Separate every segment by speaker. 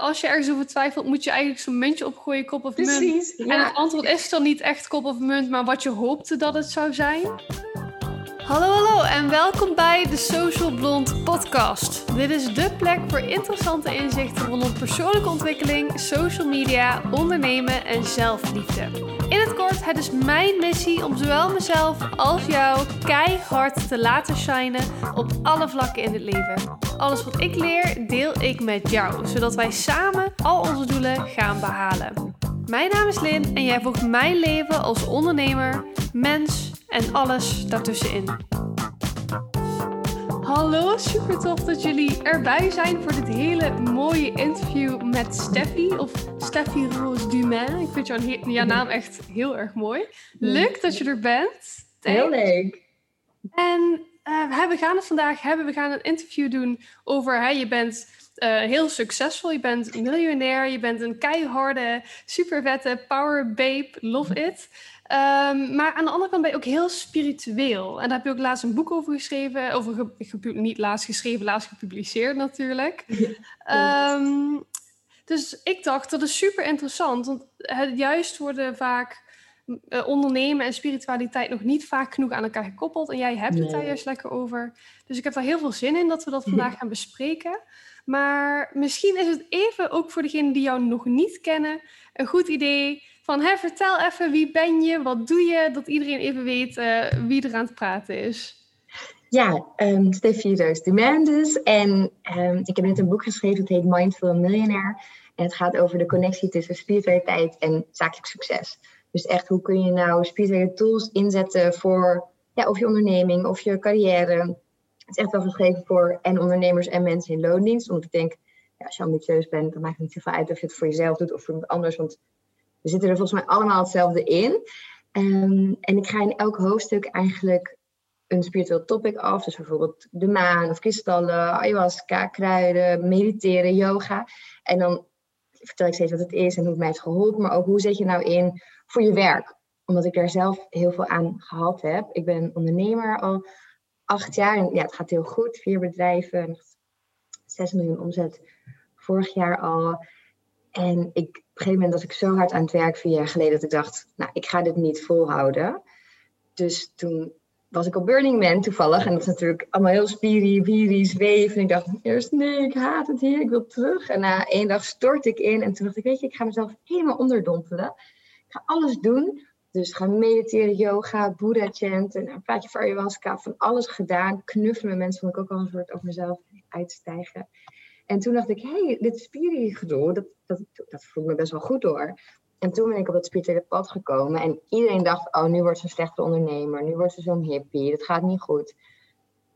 Speaker 1: Als je ergens over twijfelt, moet je eigenlijk zo'n muntje opgooien, kop of munt.
Speaker 2: Precies.
Speaker 1: En het antwoord is dan niet echt kop of munt, maar wat je hoopte dat het zou zijn. Hallo, hallo en welkom bij de Social Blond podcast. Dit is de plek voor interessante inzichten rondom persoonlijke ontwikkeling, social media, ondernemen en zelfliefde. In het kort, het is mijn missie om zowel mezelf als jou keihard te laten shinen op alle vlakken in het leven. Alles wat ik leer, deel ik met jou, zodat wij samen al onze doelen gaan behalen. Mijn naam is Lin en jij volgt mijn leven als ondernemer, mens en alles daartussenin. Hallo, super tof dat jullie erbij zijn voor dit hele mooie interview met Steffi of Steffi Roos Dumain. Ik vind jouw naam echt heel erg mooi. Leuk dat je er bent.
Speaker 2: Heel leuk.
Speaker 1: En eh, we gaan het vandaag hebben. We gaan een interview doen over. Hè, je bent eh, heel succesvol. Je bent miljonair. Je bent een keiharde, super vette power babe. Love it. Ehm, maar aan de andere kant ben je ook heel spiritueel. En daar heb je ook laatst een boek over geschreven. Over ge- niet laatst geschreven, laatst gepubliceerd natuurlijk. Ehm, dus ik dacht, dat is super interessant. Want het, juist worden vaak eh, ondernemen en spiritualiteit nog niet vaak genoeg aan elkaar gekoppeld. En jij hebt het daar juist lekker over. Dus ik heb daar heel veel zin in dat we dat vandaag gaan bespreken. Maar misschien is het even, ook voor degenen die jou nog niet kennen, een goed idee van hè, vertel even wie ben je, wat doe je, dat iedereen even weet eh, wie er aan het praten is.
Speaker 2: Ja, um, Steffi Roos Dumandes. En ehm, ik heb net een boek geschreven, het heet Mindful Millionaire. En het gaat over de connectie tussen spiritualiteit en zakelijk succes. Dus echt, hoe kun je nou spirituele tools inzetten voor ja, of je onderneming of je carrière. Het is echt wel geschreven voor en ondernemers en mensen in loondienst. Omdat ik denk, ja, als je ambitieus bent, dan maakt het niet zoveel uit of je het voor jezelf doet of voor iemand anders. Want we zitten er volgens mij allemaal hetzelfde in. Ehm, en ik ga in elk hoofdstuk eigenlijk een spiritueel topic af. Dus bijvoorbeeld de maan of kristallen, ayahuasca, kruiden, mediteren, yoga. En dan vertel ik steeds wat het is en hoe het mij heeft geholpen. Maar ook hoe zet je nou in voor je werk. Omdat ik daar zelf heel veel aan gehad heb. Ik ben ondernemer al acht jaar. En ja, het gaat heel goed. Vier bedrijven, 6 miljoen omzet vorig jaar al. En ik, op een gegeven moment was ik zo hard aan het werk vier jaar geleden dat ik dacht, nou, ik ga dit niet volhouden. Dus toen was ik op Burning Man toevallig. En dat is natuurlijk allemaal heel spiri, wiri, zweven. En ik dacht eerst, nee, ik haat het hier, ik wil terug. En na één dag stort ik in. En toen dacht ik, weet je, ik ga mezelf helemaal onderdompelen. Ik ga alles doen. Dus gaan mediteren, yoga, Buddha chanten, nou, een plaatje voor ayahuasca, van alles gedaan. Knuffelen met mensen vond ik ook al een soort over mezelf uitstijgen. En toen dacht ik, hé, hey, dit spiri gedoe, dat, dat, dat voelt me best wel goed door. En toen ben ik op het spirituele pad gekomen. En iedereen dacht, oh, nu wordt ze een slechte ondernemer. Nu wordt ze zo'n hippie. Dat gaat niet goed.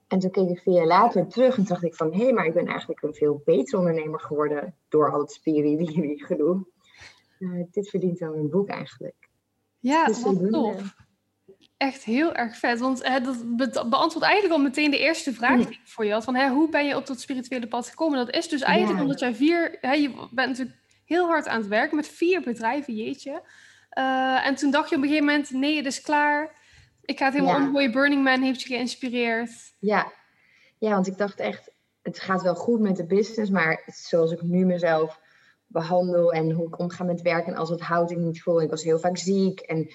Speaker 2: En toen keek ik vier jaar later terug en dacht ik van... hé, hey, maar ik ben eigenlijk een veel betere ondernemer geworden... door al het spiri gedoe. Uh, dit verdient wel een boek eigenlijk.
Speaker 1: Ja,
Speaker 2: Dus
Speaker 1: wat tof. Echt heel erg vet. Want hè, dat be- beantwoordt eigenlijk al meteen de eerste vraag die ik voor je had. Van, hè, hoe ben je op dat spirituele pad gekomen? Dat is dus eigenlijk
Speaker 2: Ja.
Speaker 1: omdat jij vier... Hè, je bent natuurlijk heel hard aan het werken met vier bedrijven, jeetje. Eh, en toen dacht je op een gegeven moment, nee, het is klaar. Ik ga het helemaal
Speaker 2: Ja.
Speaker 1: omgooien. Burning Man heeft je geïnspireerd.
Speaker 2: Ja. ja, want ik dacht echt, het gaat wel goed met de business, maar zoals ik nu mezelf behandel en hoe ik omga met werk en als het houdt ik niet vol. Ik was heel vaak ziek en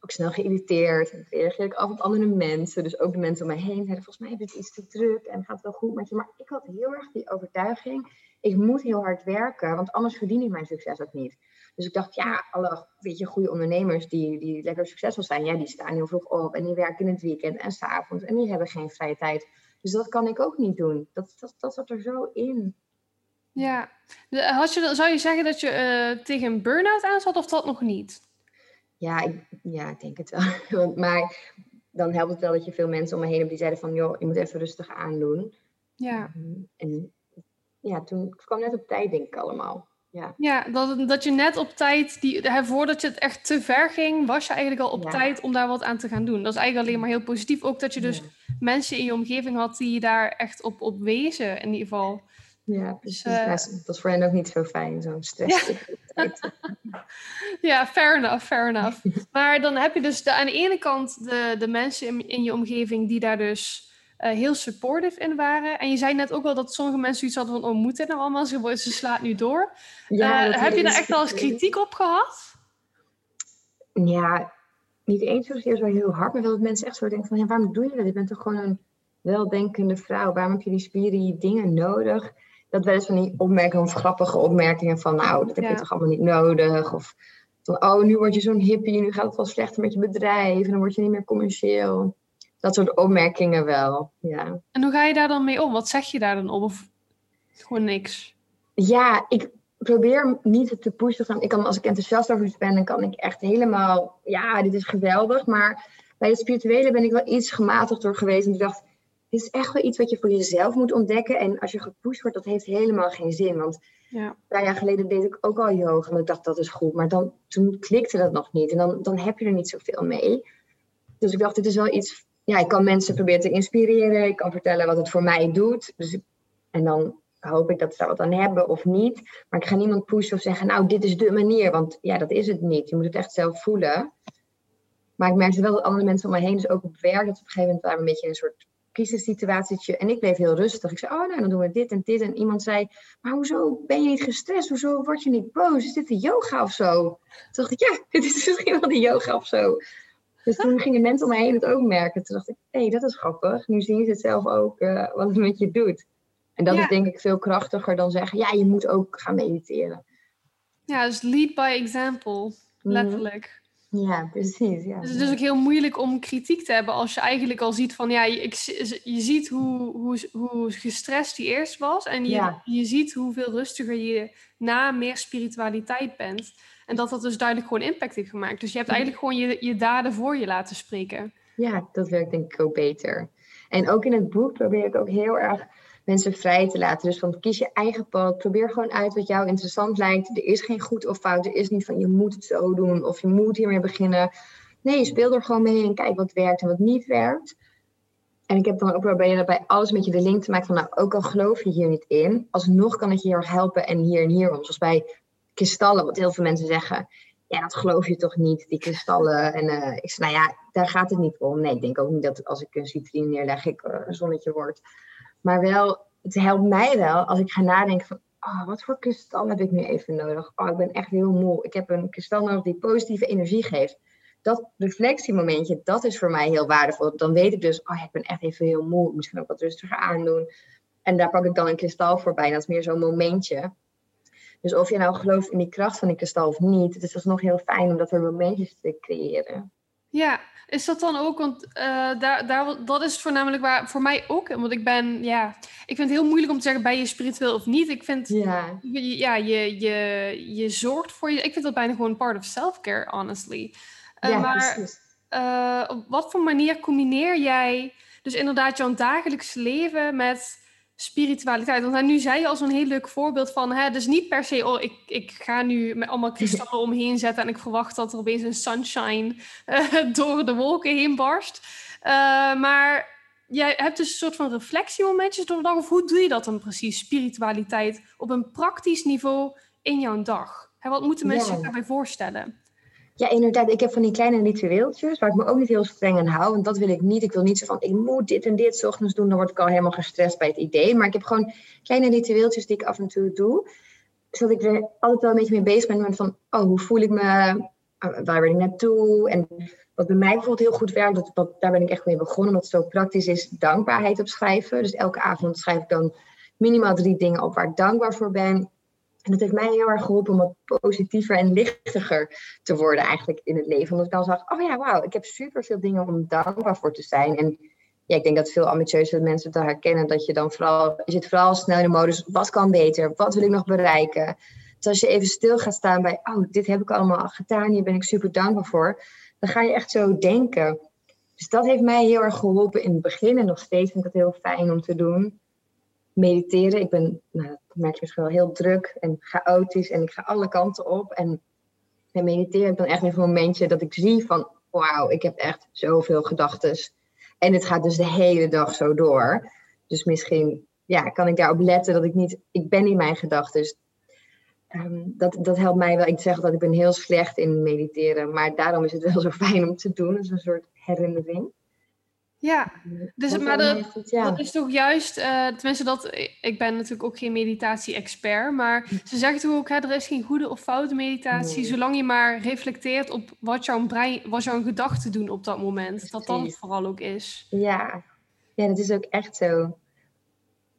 Speaker 2: ook snel geïrriteerd. En reageer ik af op andere mensen, dus ook de mensen om me heen zeiden, volgens mij heb het iets te druk en gaat wel goed met je. Maar ik had heel erg die overtuiging, ik moet heel hard werken, want anders verdien ik mijn succes ook niet. Dus ik dacht, ja, alle weet je, goede ondernemers die, die lekker succesvol zijn, ja, die staan heel vroeg op en die werken in het weekend en s'avonds en die hebben geen vrije tijd. Dus dat kan ik ook niet doen. Dat, dat, dat zat er zo in.
Speaker 1: Ja. De- Had je, zou je zeggen dat je eh, tegen een burn-out aan zat of dat nog niet?
Speaker 2: Ja, ik, ja, ik denk het wel. Want, maar dan helpt het wel dat je veel mensen om me heen hebt die zeiden van, joh, je moet even rustig aandoen.
Speaker 1: Ja.
Speaker 2: En ja, toen het kwam net op tijd, denk ik allemaal. Ja,
Speaker 1: Ja, dat, dat je net op tijd, die, hè, voordat je het echt te ver ging, was je eigenlijk al op
Speaker 2: Ja.
Speaker 1: tijd om daar wat aan te gaan doen. Dat is eigenlijk alleen maar heel positief. Ook dat je dus
Speaker 2: Ja.
Speaker 1: mensen in je omgeving had die je daar echt op, op wezen, in ieder geval.
Speaker 2: Ja precies.
Speaker 1: eh,
Speaker 2: het was voor hen ook niet zo fijn, zo'n stress.
Speaker 1: Ja, fair enough, fair enough. Maar dan heb je dus de, aan de ene kant de, de mensen in, in je omgeving die daar dus heel supportive in waren. En je zei net ook wel dat sommige mensen iets hadden van, oh, moet dit nou allemaal? Ze, ze slaat nu door. Ja, heb je daar echt wel eens kritiek op gehad?
Speaker 2: Ja, niet eens zozeer zo heel hard, maar wel dat mensen echt zo denken van, ja, waarom doe je dat? Je bent toch gewoon een weldenkende vrouw. Waarom heb je die spieren dingen nodig? Dat wel eens van die opmerkingen of grappige opmerkingen van, nou, dat heb je toch allemaal niet nodig? Of van, oh, nu word je zo'n hippie, nu gaat het wel slechter met je bedrijf en dan word je niet meer commercieel. Dat soort opmerkingen wel, ja.
Speaker 1: En hoe ga je daar dan mee om? Wat zeg je daar dan op? Of gewoon niks?
Speaker 2: Ja, ik probeer niet te pushen. Ik kan, als ik enthousiast over iets ben, dan kan ik echt helemaal, ja, dit is geweldig. Maar bij het spirituele ben ik wel iets gematigd door geweest. En ik dacht, dit is echt wel iets wat je voor jezelf moet ontdekken. En als je gepusht wordt, dat heeft helemaal geen zin. Want ja. een paar jaar geleden deed ik ook al yoga. En ik dacht, dat is goed. Maar dan, toen klikte dat nog niet. En dan, dan heb je er niet zoveel mee. Dus ik dacht, dit is wel iets... Ja, ik kan mensen proberen te inspireren. Ik kan vertellen wat het voor mij doet. Dus, en dan hoop ik dat ze daar wat aan hebben of niet. Maar ik ga niemand pushen of zeggen, nou, dit is de manier. Want ja, dat is het niet. Je moet het echt zelf voelen. Maar ik merkte wel dat andere mensen om me heen, dus ook op werk, dat op een gegeven moment waren we een beetje in een soort crisissituatietje. En ik bleef heel rustig. Ik zei, oh, nou, dan doen we dit en dit. En iemand zei, maar hoezo ben je niet gestrest? Hoezo word je niet boos? Is dit de yoga of zo? Toen dacht ik, ja, dit is misschien wel de yoga of zo. Dus toen gingen mensen om me heen het ook merken. Toen dacht ik, hé, hey, dat is grappig. Nu zien ze het zelf ook, uh, wat het met je doet. En dat is denk ik veel krachtiger dan zeggen, ja, je moet ook gaan mediteren.
Speaker 1: Ja, dus lead by example, mhm. letterlijk.
Speaker 2: Ja, precies. Ja.
Speaker 1: Dus het is dus ook heel moeilijk om kritiek te hebben als je eigenlijk al ziet van ja, je, je ziet hoe, hoe, hoe gestrest die eerst was en je, je ziet hoeveel rustiger je na meer spiritualiteit bent. En dat dat dus duidelijk gewoon impact heeft gemaakt. Dus je hebt eigenlijk gewoon je, je daden voor je laten spreken.
Speaker 2: Ja, dat werkt denk ik ook beter. En ook in het boek probeer ik ook heel erg mensen vrij te laten. Dus van kies je eigen pad. Probeer gewoon uit wat jou interessant lijkt. Er is geen goed of fout. Er is niet van je moet het zo doen of je moet hiermee beginnen. Nee, je speelt er gewoon mee en kijk wat werkt en wat niet werkt. En ik heb dan ook proberen bij alles met je de link te maken van, nou, ook al geloof je hier niet in, alsnog kan ik je heel erg helpen en hier en hierom. Zoals bij kristallen, wat heel veel mensen zeggen. Ja, dat geloof je toch niet, die kristallen. En uh, ik zeg, nou ja, daar gaat het niet om. Nee, ik denk ook niet dat als ik een citrine neerleg, ik uh, een zonnetje word. Maar wel, het helpt mij wel als ik ga nadenken van, oh, wat voor kristal heb ik nu even nodig? Oh, ik ben echt heel moe. Ik heb een kristal nodig die positieve energie geeft. Dat reflectiemomentje, dat is voor mij heel waardevol. Dan weet ik dus, oh, ik ben echt even heel moe. Misschien ook wat rustiger aandoen. En daar pak ik dan een kristal voorbij. Dat is meer zo'n momentje. Dus of je nou gelooft in die kracht van die kristal of niet, het is alsnog heel fijn om dat er momentjes te creëren.
Speaker 1: Ja, is dat dan ook, want uh, daar, daar, dat is voornamelijk waar voor mij ook. Want ik ben, ja, ik vind het heel moeilijk om te zeggen, ben je spiritueel of niet? Ik vind, ja, ja je, je, je zorgt voor je, ik vind dat bijna gewoon part of self-care, honestly. Uh, ja, maar uh, op wat voor manier combineer jij dus inderdaad jouw dagelijks leven met spiritualiteit. Want nu zei je al zo'n heel leuk voorbeeld van, hè, dus niet per se, oh, ik, ik ga nu met allemaal kristallen omheen zetten en ik verwacht dat er opeens een sunshine uh, door de wolken heen barst. Uh, maar jij hebt dus een soort van reflectiemomentjes door de dag, of hoe doe je dat dan precies, spiritualiteit, op een praktisch niveau in jouw dag? Hè, wat moeten mensen zich daarbij voorstellen?
Speaker 2: Ja, inderdaad. Ik heb van die kleine ritueeltjes waar ik me ook niet heel streng aan hou. Want dat wil ik niet. Ik wil niet zo van, ik moet dit en dit ochtends doen. Dan word ik al helemaal gestrest bij het idee. Maar ik heb gewoon kleine ritueeltjes die ik af en toe doe. Zodat ik er altijd wel een beetje mee bezig ben. Van, oh, hoe voel ik me? Ah, waar ben ik naartoe? En wat bij mij bijvoorbeeld heel goed werkt, dat, daar ben ik echt mee begonnen. Omdat het zo praktisch is, dankbaarheid opschrijven. Dus elke avond schrijf ik dan minimaal drie dingen op waar ik dankbaar voor ben. En dat heeft mij heel erg geholpen om wat positiever en lichtiger te worden eigenlijk in het leven. Omdat ik dan zag, oh ja, wauw, ik heb super veel dingen om dankbaar voor te zijn. En ja, ik denk dat veel ambitieuze mensen het herkennen. Dat je dan vooral, je zit vooral snel in de modus, wat kan beter? Wat wil ik nog bereiken? Dus als je even stil gaat staan bij, oh, dit heb ik allemaal gedaan, hier ben ik super dankbaar voor. Dan ga je echt zo denken. Dus dat heeft mij heel erg geholpen in het begin. En nog steeds vind ik dat heel fijn om te doen mediteren. Ik ben, nou, dat merk je misschien wel, heel druk en chaotisch en ik ga alle kanten op. En bij mediteren heb ik dan echt even een momentje dat ik zie van, wauw, ik heb echt zoveel gedachten. En het gaat dus de hele dag zo door. Dus misschien ja, kan ik daarop letten dat ik niet, ik ben in mijn gedachten. Um, dat, dat helpt mij wel. Ik zeg dat ik ben heel slecht in mediteren, maar daarom is het wel zo fijn om te doen. Is een soort herinnering.
Speaker 1: Ja, dus, maar dat, dat, is toch juist, uh, tenminste dat, ik ben natuurlijk ook geen meditatie-expert, maar hm. ze zeggen toch ook, hè, er is geen goede of foute meditatie, zolang je maar reflecteert op wat jouw brein, wat jouw gedachten doen op dat moment, dat dat het vooral ook is.
Speaker 2: Ja. ja, dat is ook echt zo.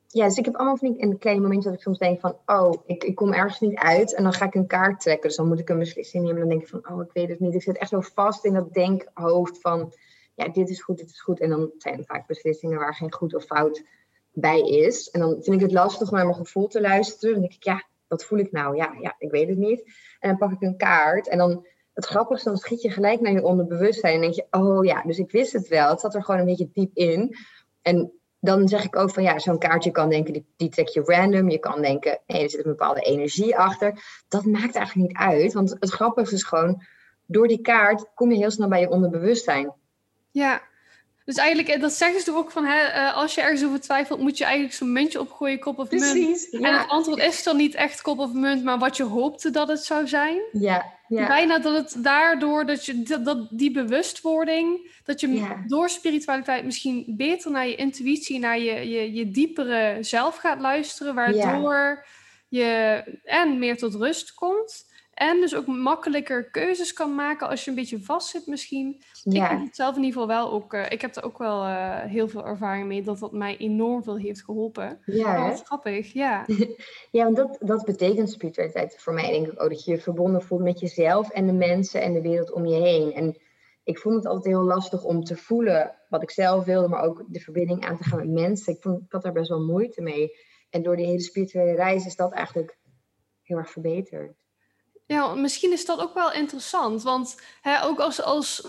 Speaker 2: Ja, dus ik heb allemaal van die een kleine momentjes dat ik soms denk van, oh, ik, ik kom ergens niet uit en dan ga ik een kaart trekken, dus dan moet ik een beslissing nemen en dan denk ik van, oh, ik weet het niet. Ik zit echt zo vast in dat denkhoofd van dit is goed, dit is goed. En dan zijn er vaak beslissingen waar geen goed of fout bij is. En dan vind ik het lastig om naar mijn gevoel te luisteren. Dan denk ik, ja, wat voel ik nou? Ja, ja, ik weet het niet. En dan pak ik een kaart en dan het grappigste, dan schiet je gelijk naar je onderbewustzijn en denk je, oh ja, dus ik wist het wel. Het zat er gewoon een beetje diep in. En dan zeg ik ook van ja, zo'n kaartje kan denken, die, die trek je random. Je kan denken, nee, er zit een bepaalde energie achter. Dat maakt eigenlijk niet uit, want het grappigste is gewoon, door die kaart kom je heel snel bij je onderbewustzijn.
Speaker 1: Ja, dus eigenlijk, eh, dat zeggen ze ook van, hè, eh, als je ergens over twijfelt, moet je eigenlijk zo'n muntje opgooien, kop of munt. Precies, ja. En het antwoord is dan niet echt kop of munt, maar wat je hoopte dat het zou zijn.
Speaker 2: Ja, ja.
Speaker 1: Bijna dat het daardoor, dat, je, dat, die bewustwording, dat je door spiritualiteit misschien beter naar je intuïtie, naar je, je, je diepere zelf gaat luisteren, waardoor je en meer tot rust komt. En dus ook makkelijker keuzes kan maken als je een beetje vast zit misschien. Ja. Ik heb het zelf in ieder geval wel ook... Uh, ik heb er ook wel uh, heel veel ervaring mee dat dat mij enorm veel heeft geholpen. Ja, oh, grappig, ja.
Speaker 2: ja, want dat, dat betekent spiritualiteit voor mij denk ik ook. Dat je je verbonden voelt met jezelf en de mensen en de wereld om je heen. En ik vond het altijd heel lastig om te voelen wat ik zelf wilde, maar ook de verbinding aan te gaan met mensen. Ik, vond, ik had daar best wel moeite mee. En door die hele spirituele reis is dat eigenlijk heel erg verbeterd.
Speaker 1: Ja, misschien is dat ook wel interessant. Want hè, ook als, als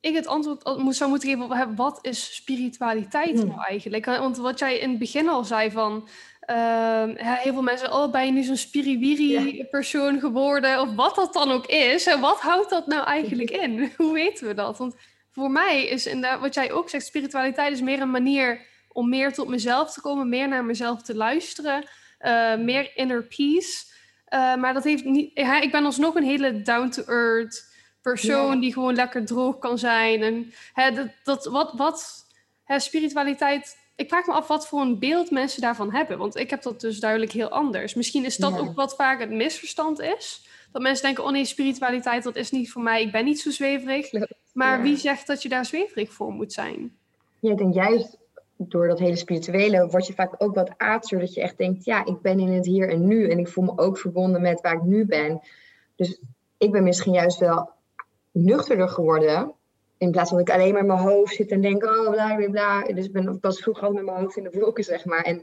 Speaker 1: ik het antwoord zou moeten geven op wat is spiritualiteit hmm. nou eigenlijk? Want wat jij in het begin al zei van... Uh, heel veel mensen, oh, ben je nu zo'n spiriwiri persoon geworden? Of wat dat dan ook is. En wat houdt dat nou eigenlijk in? Hoe weten we dat? Want voor mij is inderdaad, wat jij ook zegt, spiritualiteit is meer een manier om meer tot mezelf te komen, meer naar mezelf te luisteren, uh, meer inner peace. Uh, maar dat heeft niet. Ja, ik ben alsnog een hele down-to-earth persoon die gewoon lekker droog kan zijn. En hè, dat, dat, wat, wat hè, spiritualiteit. Ik vraag me af wat voor een beeld mensen daarvan hebben. Want ik heb dat dus duidelijk heel anders. Misschien is dat ook wat vaak het misverstand is. Dat mensen denken: oh nee, spiritualiteit, dat is niet voor mij. Ik ben niet zo zweverig. Maar wie zegt dat je daar zweverig voor moet zijn?
Speaker 2: Ja, ik denk juist door dat hele spirituele word je vaak ook wat aardser. Dat je echt denkt, ja, ik ben in het hier en nu. En ik voel me ook verbonden met waar ik nu ben. Dus ik ben misschien juist wel nuchterder geworden. In plaats van dat ik alleen maar in mijn hoofd zit en denk, oh bla bla bla. Dus ik, ben, ik was vroeger al met mijn hoofd in de wolken, zeg maar. En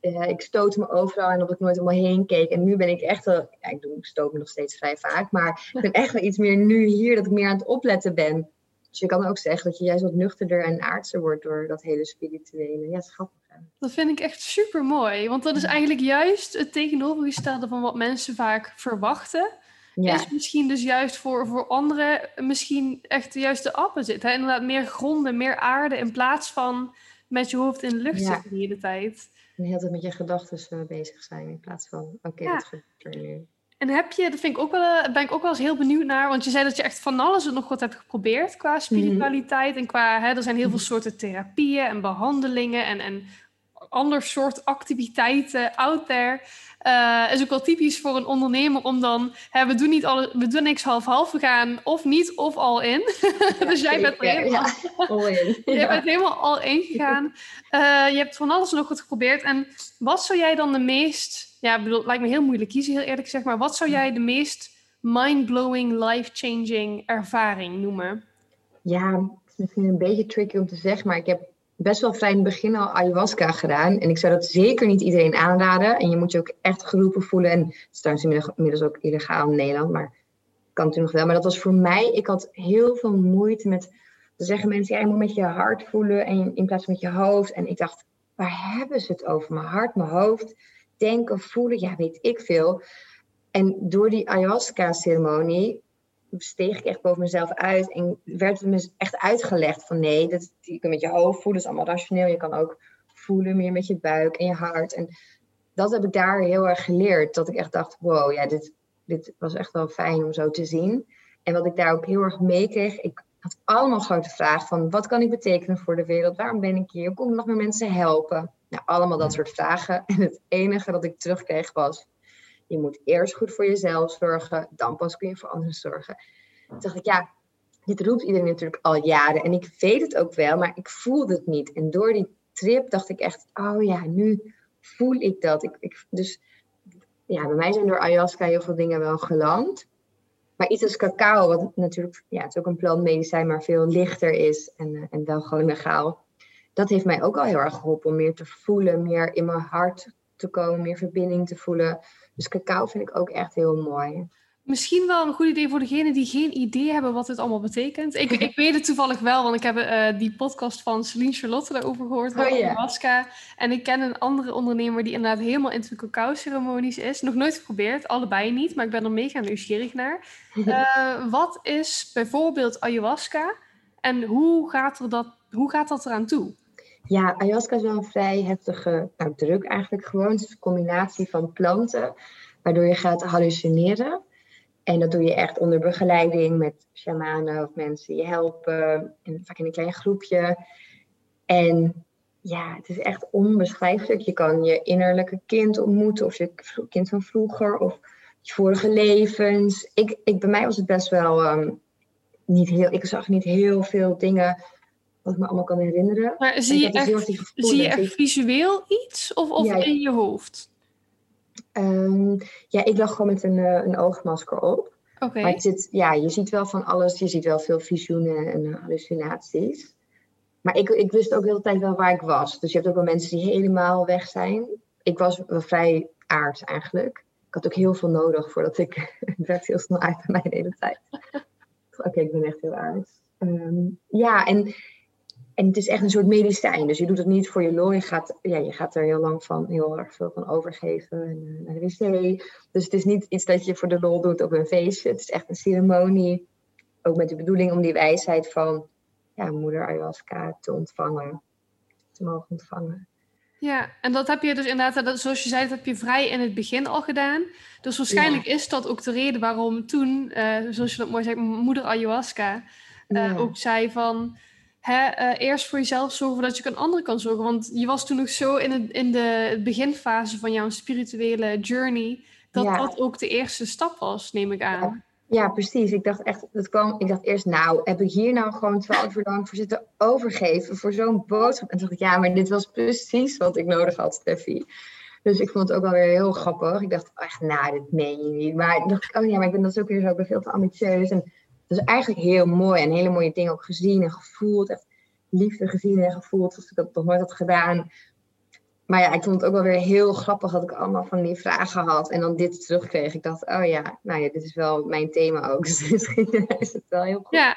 Speaker 2: uh, ik stoot me overal en dat ik nooit om me heen keek. En nu ben ik echt wel, ja, ik, doe, ik stoot me nog steeds vrij vaak. Maar ik ben echt wel iets meer nu hier, dat ik meer aan het opletten ben. Dus je kan ook zeggen dat je juist wat nuchterder en aardser wordt door dat hele spirituele. Ja, grappig.
Speaker 1: Dat vind ik echt super mooi. Want dat is eigenlijk juist het tegenovergestelde van wat mensen vaak verwachten. Ja. Is misschien dus juist voor, voor anderen misschien echt juist de opposite. Hè? Inderdaad, meer gronden, meer aarde in plaats van met je hoofd in de lucht zitten de hele tijd.
Speaker 2: En heel tijd met je gedachten uh, bezig zijn in plaats van, oké, wat gebeurt er nu?
Speaker 1: En heb je, dat vind ik ook wel, eh, ben ik ook wel eens heel benieuwd naar, want je zei dat je echt van alles en nog wat hebt geprobeerd qua mhm. spiritualiteit. En qua, hè, er zijn heel veel mhm. soorten therapieën en behandelingen en, en ander soort activiteiten out there. Uh, is ook wel typisch voor een ondernemer om dan, hè, we doen niet alle, we doen niks half-half, we gaan of niet of al in. dus jij bent helemaal, all in. jij bent helemaal al in gegaan. Uh, je hebt van alles nog wat geprobeerd. En wat zou jij dan de meest ja, bedoel, het lijkt me heel moeilijk kiezen, heel eerlijk gezegd. Maar wat zou jij de meest mind-blowing, life-changing ervaring noemen?
Speaker 2: Ja, het is misschien een beetje tricky om te zeggen, maar ik heb best wel vrij in het begin al ayahuasca gedaan. En ik zou dat zeker niet iedereen aanraden. En je moet je ook echt geroepen voelen. En het is trouwens inmiddels ook illegaal in Nederland, maar kan het nog wel. Maar dat was voor mij, ik had heel veel moeite met, te zeggen mensen, ja, je moet met je hart voelen en in plaats van met je hoofd. En ik dacht, waar hebben ze het over? Mijn hart, mijn hoofd denken, voelen, ja, weet ik veel. En door die ayahuasca-ceremonie steeg ik echt boven mezelf uit en werd het me echt uitgelegd van nee, dat, je kunt met je hoofd voelen, is allemaal rationeel. Je kan ook voelen meer met je buik en je hart. En dat heb ik daar heel erg geleerd. Dat ik echt dacht, wow, ja, dit, dit was echt wel fijn om zo te zien. En wat ik daar ook heel erg meekreeg, ik had allemaal grote vragen van wat kan ik betekenen voor de wereld? Waarom ben ik hier? Hoe kom ik nog meer mensen helpen? Nou, allemaal dat soort vragen. En het enige dat ik terugkreeg was, je moet eerst goed voor jezelf zorgen, dan pas kun je voor anderen zorgen. Toen dacht ik, ja, dit roept iedereen natuurlijk al jaren. En ik weet het ook wel, maar ik voelde het niet. En door die trip dacht ik echt, oh ja, nu voel ik dat. Ik, ik, dus ja, bij mij zijn door ayahuasca heel veel dingen wel geland. Maar iets als cacao, wat natuurlijk, ja, het is ook een plantmedicijn, maar veel lichter is en, eh, en wel gewoon legaal. Dat heeft mij ook al heel erg geholpen om meer te voelen, meer in mijn hart te komen, meer verbinding te voelen. Dus cacao vind ik ook echt heel mooi.
Speaker 1: Misschien wel een goed idee voor degenen die geen idee hebben wat dit allemaal betekent. Ik, ik weet het toevallig wel, want ik heb uh, die podcast van Celine Charlotte daarover gehoord, van oh, ayahuasca. En ik ken een andere ondernemer die inderdaad helemaal into de cacao-ceremonies is. Nog nooit geprobeerd, allebei niet, maar ik ben er mega nieuwsgierig naar. Uh, wat is bijvoorbeeld ayahuasca en hoe gaat, er dat, hoe gaat dat eraan toe?
Speaker 2: Ja, ayahuasca is wel een vrij heftige nou, druk eigenlijk gewoon. Het is een combinatie van planten, waardoor je gaat hallucineren. En dat doe je echt onder begeleiding met shamanen of mensen die je helpen. En vaak in een klein groepje. En ja, het is echt onbeschrijfelijk. Je kan je innerlijke kind ontmoeten, of je kind van vroeger, of je vorige levens. Ik, ik, bij mij was het best wel um, niet heel. Ik zag niet heel veel dingen wat ik me allemaal kan herinneren.
Speaker 1: Maar zie je, echt, zie je echt visueel iets of, of in je hoofd?
Speaker 2: Um, ja, ik lag gewoon met een, uh, een oogmasker op. Okay. Maar het zit, ja, je ziet wel van alles. Je ziet wel veel visioenen en uh, hallucinaties. Maar ik, ik wist ook de hele tijd wel waar ik was. Dus je hebt ook wel mensen die helemaal weg zijn. Ik was wel vrij aards eigenlijk. Ik had ook heel veel nodig voordat ik... het werd heel snel uit bij mij de hele tijd. Oké, ik ben echt heel aards. Um, ja, en en het is echt een soort medicijn. Dus je doet het niet voor je lol. Je gaat, ja, je gaat er heel lang van, heel erg veel van overgeven en, uh, naar de wc. Dus het is niet iets dat je voor de lol doet op een feestje. Het is echt een ceremonie. Ook met de bedoeling om die wijsheid van ja, moeder ayahuasca te ontvangen. Te mogen ontvangen.
Speaker 1: Ja, en dat heb je dus inderdaad, dat, zoals je zei, dat heb je vrij in het begin al gedaan. Dus waarschijnlijk is dat ook de reden waarom toen, uh, zoals je dat mooi zegt, moeder ayahuasca uh, ook zei van hè, uh, eerst voor jezelf zorgen dat je een andere kan zorgen. Want je was toen nog zo in, het, in de beginfase van jouw spirituele journey, dat dat ook de eerste stap was, neem ik aan.
Speaker 2: Ja. precies. Ik dacht echt, dat kwam, ik dacht eerst, nou, heb ik hier nou gewoon twaalf uur lang voor zitten overgeven voor zo'n boodschap? En toen dacht ik, ja, maar dit was precies wat ik nodig had, Steffi. Dus ik vond het ook wel weer heel grappig. Ik dacht echt, nou, dit meen je niet. Maar dacht ik, oh ja, maar ik ben dat ook weer zo, ik ben veel te ambitieus. En is eigenlijk heel mooi en hele mooie dingen ook gezien en gevoeld. Echt liefde gezien en gevoeld zoals ik dat nog nooit had gedaan. Maar ja, ik vond het ook wel weer heel grappig dat ik allemaal van die vragen had en dan dit terugkreeg. Ik dacht, oh ja, nou ja, dit is wel mijn thema ook. Dus misschien is het wel heel goed.
Speaker 1: Ja,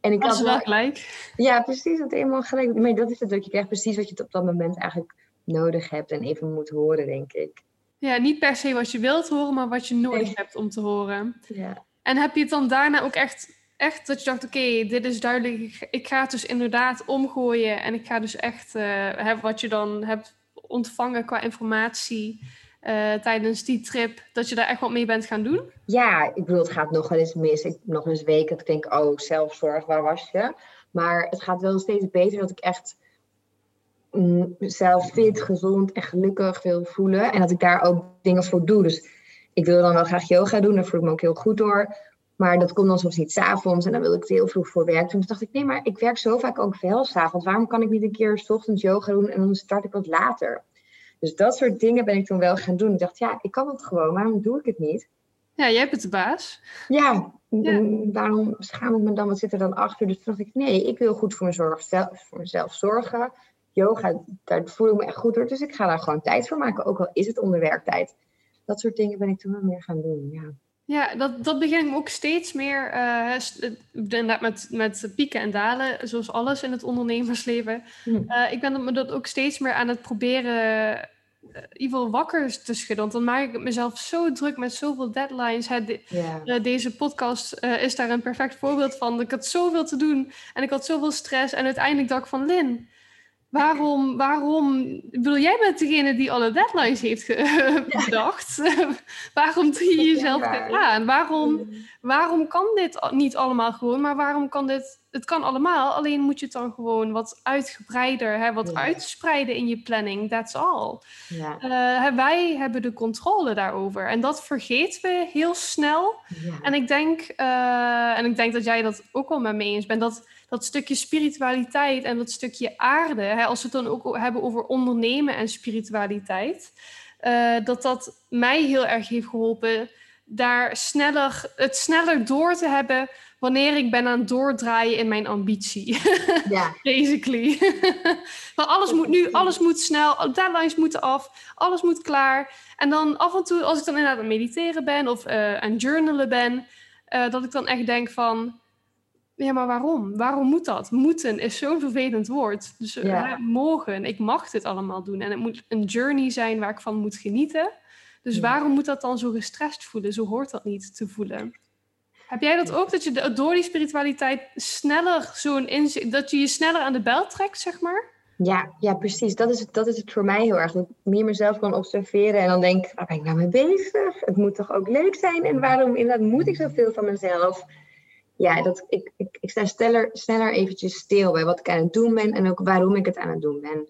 Speaker 1: en ik had wel gelijk.
Speaker 2: Ja, precies, het helemaal gelijk. Maar dat is het ook. Je krijgt precies wat je op dat moment eigenlijk nodig hebt en even moet horen, denk ik.
Speaker 1: Ja, niet per se wat je wilt horen, maar wat je nodig hebt om te horen.
Speaker 2: Ja.
Speaker 1: En heb je het dan daarna ook echt, echt dat je dacht, oké, dit is duidelijk. Ik ga het dus inderdaad omgooien. En ik ga dus echt uh, wat je dan hebt ontvangen qua informatie uh, tijdens die trip, dat je daar echt wat mee bent gaan doen?
Speaker 2: Ja, ik bedoel, het gaat nog wel eens mis. Ik, nog eens weken ik denk, oh, zelfzorg, waar was je? Maar het gaat wel steeds beter dat ik echt mm, zelf fit, gezond en gelukkig wil voelen. En dat ik daar ook dingen voor doe. Dus ik wil dan wel graag yoga doen, daar voel ik me ook heel goed door. Maar dat komt dan soms niet s'avonds en dan wil ik het heel vroeg voor werk. Toen dacht ik, nee, maar ik werk zo vaak ook wel s'avonds. Waarom kan ik niet een keer s ochtends yoga doen en dan start ik wat later? Dus dat soort dingen ben ik toen wel gaan doen. Ik dacht, ja, ik kan het gewoon. Waarom doe ik het niet?
Speaker 1: Ja, jij bent de baas.
Speaker 2: Ja, waarom schaam ik me dan? Wat zit er dan achter? Dus toen dacht ik, nee, ik wil goed voor, mezelf, voor mezelf zorgen. Yoga, daar voel ik me echt goed door. Dus ik ga daar gewoon tijd voor maken. Ook al is het onder werktijd dat soort dingen ben ik toen wel meer gaan doen. Ja,
Speaker 1: ja dat, dat begin ik ook steeds meer. Uh, inderdaad, met, met pieken en dalen, zoals alles in het ondernemersleven. Hm. Uh, ik ben me dat ook steeds meer aan het proberen. Uh, wakker te schudden. Want dan maak ik mezelf zo druk met zoveel deadlines. Hè, de, deze podcast is daar een perfect voorbeeld van. Ik had zoveel te doen en ik had zoveel stress. En uiteindelijk dacht ik van Lin, Waarom, waarom, bedoel, jij bent degene die alle deadlines heeft bedacht. waarom doe je jezelf dit aan? Waarom, waarom kan dit niet allemaal gewoon, maar waarom kan dit het kan allemaal, alleen moet je het dan gewoon wat uitgebreider, hè, wat uitspreiden in je planning. That's all. Ja. Uh, wij hebben de controle daarover. En dat vergeten we heel snel. Ja. En, ik denk, uh, en ik denk dat jij dat ook wel met me eens bent, dat dat stukje spiritualiteit en dat stukje aarde, hè, als we het dan ook hebben over ondernemen en spiritualiteit, uh, dat dat mij heel erg heeft geholpen daar sneller, het sneller door te hebben wanneer ik ben aan het doordraaien in mijn ambitie. Ja. Basically. maar alles moet nu, alles moet snel, deadlines moeten af, alles moet klaar. En dan af en toe, als ik dan inderdaad aan het mediteren ben of uh, aan journalen ben, uh, dat ik dan echt denk van, ja, maar waarom? Waarom moet dat? Moeten is zo'n vervelend woord. Dus ja. mogen, ik mag dit allemaal doen. En het moet een journey zijn waar ik van moet genieten. Dus waarom moet dat dan zo gestrest voelen? Zo hoort dat niet te voelen. Heb jij dat ook, dat je door die spiritualiteit sneller zo'n inzicht, dat je je sneller aan de bel trekt, zeg maar?
Speaker 2: Ja, ja precies. Dat is, het, dat is het voor mij heel erg. Dat ik meer mezelf kan observeren en dan denk, waar ben ik nou mee bezig? Het moet toch ook leuk zijn? En waarom inderdaad moet ik zoveel van mezelf? Ja, dat, ik, ik, ik sta sneller, sneller eventjes stil bij wat ik aan het doen ben en ook waarom ik het aan het doen ben.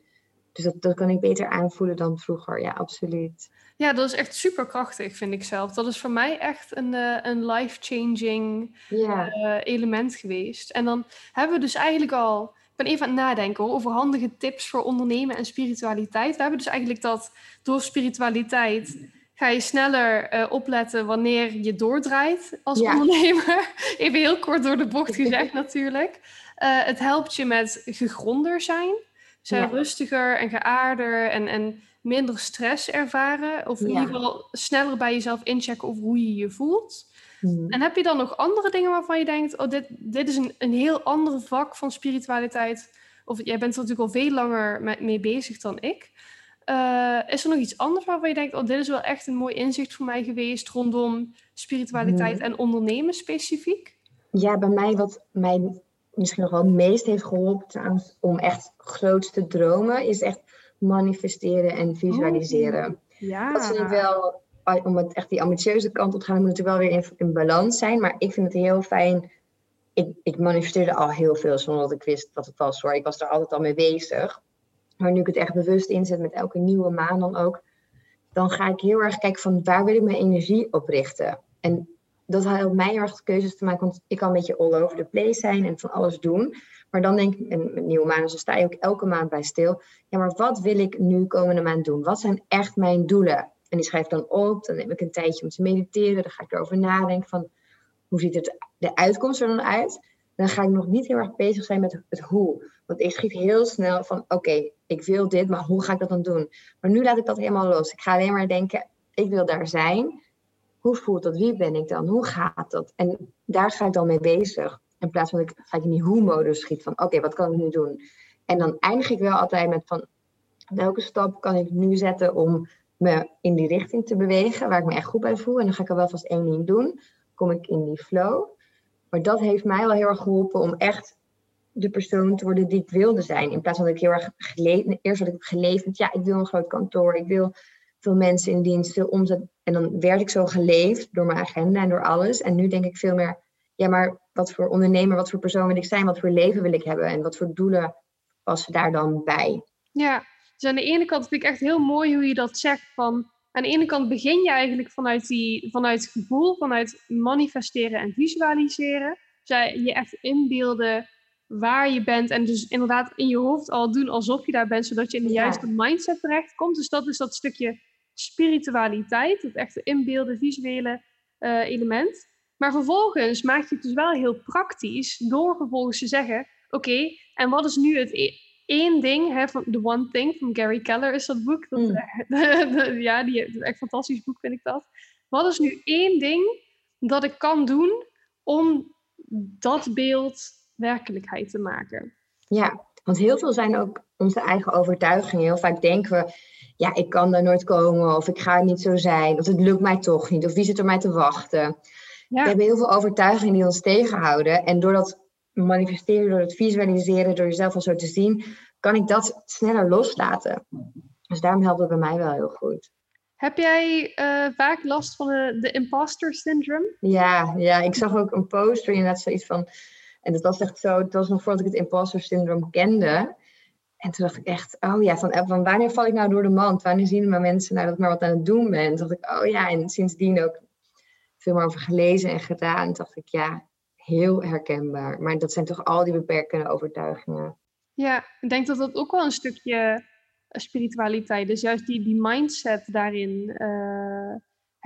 Speaker 2: Dus dat, dat kan ik beter aanvoelen dan vroeger. Ja, absoluut.
Speaker 1: Ja, dat is echt super krachtig, vind ik zelf. Dat is voor mij echt een, uh, een life-changing uh, element geweest. En dan hebben we dus eigenlijk al. Ik ben even aan het nadenken hoor, over handige tips voor ondernemen en spiritualiteit. We hebben dus eigenlijk dat door spiritualiteit ga je sneller uh, opletten wanneer je doordraait als ondernemer. Even heel kort door de bocht gezegd natuurlijk. het helpt je met gegronder zijn. Zijn rustiger en geaarder en, en minder stress ervaren. Of in ieder geval sneller bij jezelf inchecken over hoe je je voelt. Hmm. En heb je dan nog andere dingen waarvan je denkt: oh, dit, dit is een, een heel ander vak van spiritualiteit? Of jij bent er natuurlijk al veel langer met, mee bezig dan ik. Uh, is er nog iets anders waarvan je denkt: oh, dit is wel echt een mooi inzicht voor mij geweest rondom spiritualiteit hmm. en ondernemen specifiek?
Speaker 2: Ja, bij mij wat mij misschien nog wel het meest heeft geholpen om echt groot te dromen, is echt manifesteren en visualiseren. Oh, ja. Dat vind ik wel, om het echt die ambitieuze kant op te gaan, moet het wel weer in, in balans zijn. Maar ik vind het heel fijn. Ik, ik manifesteerde al heel veel zonder dat ik wist wat het was hoor. Ik was er altijd al mee bezig. Maar nu ik het echt bewust inzet met elke nieuwe maan dan ook, dan ga ik heel erg kijken van waar wil ik mijn energie op richten. En dat helpt mij erg keuzes te maken, want ik kan een beetje all over the place zijn en van alles doen. Maar dan denk ik, en met nieuwe maanden sta je ook elke maand bij stil. Ja, maar wat wil ik nu komende maand doen? Wat zijn echt mijn doelen? En die schrijf dan op. Dan neem ik een tijdje om te mediteren. Dan ga ik erover nadenken van hoe ziet het, de uitkomst er dan uit? Dan ga ik nog niet heel erg bezig zijn met het hoe. Want ik schiet heel snel van oké, ik wil dit, maar hoe ga ik dat dan doen? Maar nu laat ik dat helemaal los. Ik ga alleen maar denken, ik wil daar zijn. Hoe voelt dat? Wie ben ik dan? Hoe gaat dat? En daar ga ik dan mee bezig. In plaats van ik ga ik in die hoe-modus schiet van oké, wat kan ik nu doen? En dan eindig ik wel altijd met van welke stap kan ik nu zetten om me in die richting te bewegen waar ik me echt goed bij voel. En dan ga ik er wel vast één ding doen. Kom ik in die flow. Maar dat heeft mij wel heel erg geholpen om echt de persoon te worden die ik wilde zijn. In plaats van dat ik heel erg geleefd, eerst had ik geleefd ja, ik wil een groot kantoor, ik wil veel mensen in dienst, veel omzet. En dan werd ik zo geleefd door mijn agenda en door alles. En nu denk ik veel meer, ja, maar wat voor ondernemer, wat voor persoon wil ik zijn, wat voor leven wil ik hebben en wat voor doelen passen daar dan bij?
Speaker 1: Ja, dus aan de ene kant vind ik echt heel mooi hoe je dat zegt. Van, aan de ene kant begin je eigenlijk vanuit, die, vanuit gevoel, vanuit manifesteren en visualiseren. Dus je echt inbeelden waar je bent en dus inderdaad in je hoofd al doen alsof je daar bent, zodat je in de juiste mindset terechtkomt. Dus dat is dat stukje spiritualiteit, het echte inbeelden, visuele uh, element. Maar vervolgens maak je het dus wel heel praktisch door vervolgens te zeggen: Oké, en wat is nu het e-, één ding, hè, van The One Thing van Gary Keller is dat boek. Dat, mm. ja, die, dat is echt een fantastisch boek, vind ik dat. Wat is nu één ding dat ik kan doen om dat beeld werkelijkheid te maken?
Speaker 2: Ja, want heel veel zijn ook onze eigen overtuigingen. Heel vaak denken we, ja, ik kan daar nooit komen, of ik ga niet zo zijn, of het lukt mij toch niet, of wie zit er mij te wachten. We hebben heel veel overtuigingen die ons tegenhouden. En door dat manifesteren, door het visualiseren, door jezelf al zo te zien, kan ik dat sneller loslaten. Dus daarom helpt het bij mij wel heel goed.
Speaker 1: Heb jij uh, vaak last van de, de imposter syndrome?
Speaker 2: Ja, ja, ik zag ook een post waarin inderdaad zoiets van... En dat was echt zo, het was nog voordat ik het imposter syndroom kende. En toen dacht ik echt, oh ja, van, van wanneer val ik nou door de mand? Wanneer zien mijn mensen nou dat ik maar wat aan het doen ben? Toen dacht ik, oh ja, en sindsdien ook veel meer over gelezen en gedaan. Toen dacht ik, ja, heel herkenbaar. Maar dat zijn toch al die beperkende overtuigingen.
Speaker 1: Ja, ik denk dat dat ook wel een stukje eh, spiritualiteit is. Juist die, die mindset daarin. Uh,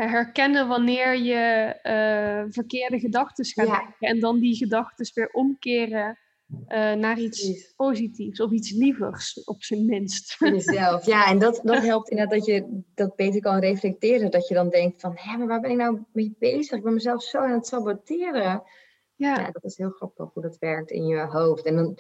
Speaker 1: herkennen wanneer je uh, verkeerde gedachten gaat ja. denken. En dan die gedachten weer omkeren uh, naar iets positiefs of iets lievers, op zijn minst.
Speaker 2: Jezelf, ja. En dat, dat helpt inderdaad dat je dat beter kan reflecteren. Dat je dan denkt van, hé, maar waar ben ik nou mee bezig? Ik ben mezelf zo aan het saboteren. Ja. ja, dat is heel grappig hoe dat werkt in je hoofd. En dan,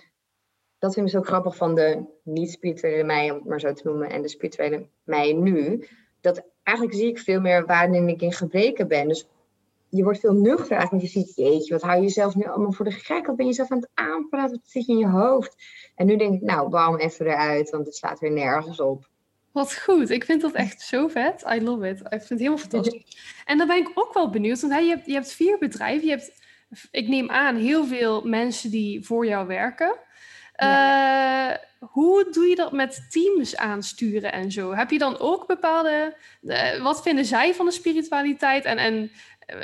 Speaker 2: dat vind ik zo grappig van de niet-spirituele mij, om het maar zo te noemen, en de spirituele mij nu. Dat eigenlijk zie ik veel meer waarin ik in gebreken ben. Dus je wordt veel nuchter eigenlijk, want je ziet, jeetje, wat hou je jezelf nu allemaal voor de gek? Wat ben je zelf aan het aanpraten? Wat zit je in je hoofd? En nu denk ik, nou, bam, even eruit, want het slaat weer nergens op.
Speaker 1: Wat goed. Ik vind dat echt zo vet. I love it. Ik vind het helemaal fantastisch. En dan ben ik ook wel benieuwd, want je, hebt, je hebt vier bedrijven. Je hebt, ik neem aan, heel veel mensen die voor jou werken. Uh, hoe doe je dat met teams aansturen en zo? Heb je dan ook bepaalde. Uh, wat vinden zij van de spiritualiteit? En, en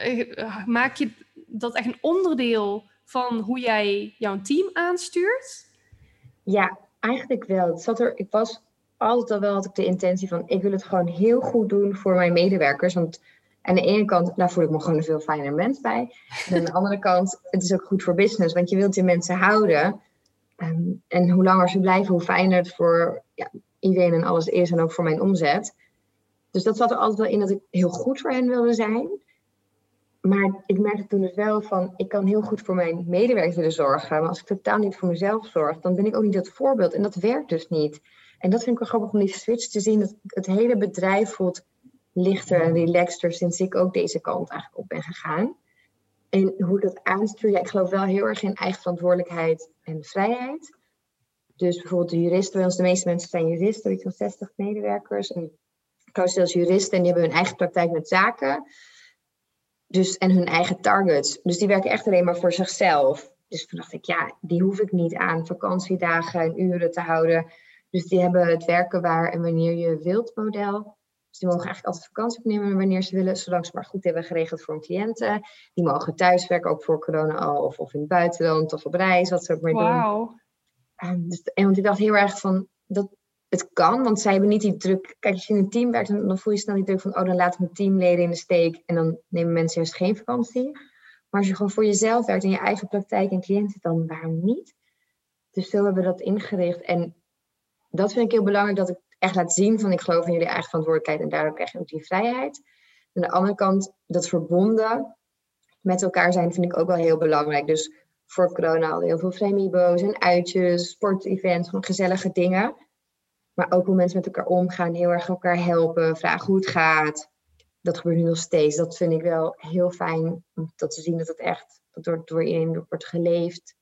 Speaker 1: uh, maak je dat echt een onderdeel van hoe jij jouw team aanstuurt?
Speaker 2: Ja, eigenlijk wel. Het zat er, ik was altijd al wel had ik de intentie van ik wil het gewoon heel goed doen voor mijn medewerkers. Want aan de ene kant, daar voel ik me gewoon een veel fijner mens bij. En aan de andere kant, het is ook goed voor business, want je wilt die mensen houden. Ehm, en hoe langer ze blijven, hoe fijner het voor ja, iedereen en alles is en ook voor mijn omzet. Dus dat zat er altijd wel in dat ik heel goed voor hen wilde zijn. Maar ik merkte toen dus wel van, ik kan heel goed voor mijn medewerkers zorgen. Maar als ik totaal niet voor mezelf zorg, dan ben ik ook niet dat voorbeeld. En dat werkt dus niet. En dat vind ik wel grappig om die switch te zien. Dat het hele bedrijf voelt lichter en relaxter sinds ik ook deze kant eigenlijk op ben gegaan. En hoe ik dat aanstuur, ik geloof wel heel erg in eigen verantwoordelijkheid en vrijheid. Dus bijvoorbeeld de juristen, bij ons de meeste mensen zijn juristen, weet je 60 medewerkers. En hou zelfs juristen en die hebben hun eigen praktijk met zaken. Dus, en hun eigen targets. Dus die werken echt alleen maar voor zichzelf. Dus toen dacht ik, ja, die hoef ik niet aan vakantiedagen en uren te houden. Dus die hebben het werken waar en wanneer je wilt model. Dus die mogen eigenlijk altijd vakantie opnemen wanneer ze willen, zolang ze maar goed hebben geregeld voor hun cliënten. Die mogen thuiswerken, ook voor corona al, of, of in het buitenland, of op reis, wat ze ook maar wow. doen. En, dus, en want ik dacht heel erg van, dat, het kan, want zij hebben niet die druk. Kijk, als je in een team werkt, dan, voel je snel die druk van, oh, dan laat ik mijn teamleden in de steek en dan nemen mensen juist geen vakantie. Maar als je gewoon voor jezelf werkt in je eigen praktijk en cliënten, dan waarom niet? Dus zo hebben we dat ingericht. En dat vind ik heel belangrijk, dat ik echt laat zien van ik geloof in jullie eigen verantwoordelijkheid en daardoor krijg je ook die vrijheid. Aan de andere kant, dat verbonden met elkaar zijn vind ik ook wel heel belangrijk. Dus voor corona al heel veel framibo's en uitjes, sportevents, gewoon gezellige dingen. Maar ook hoe mensen met elkaar omgaan, heel erg elkaar helpen, vragen hoe het gaat. Dat gebeurt nu nog steeds. Dat vind ik wel heel fijn om dat te zien dat het echt door, door iedereen wordt geleefd.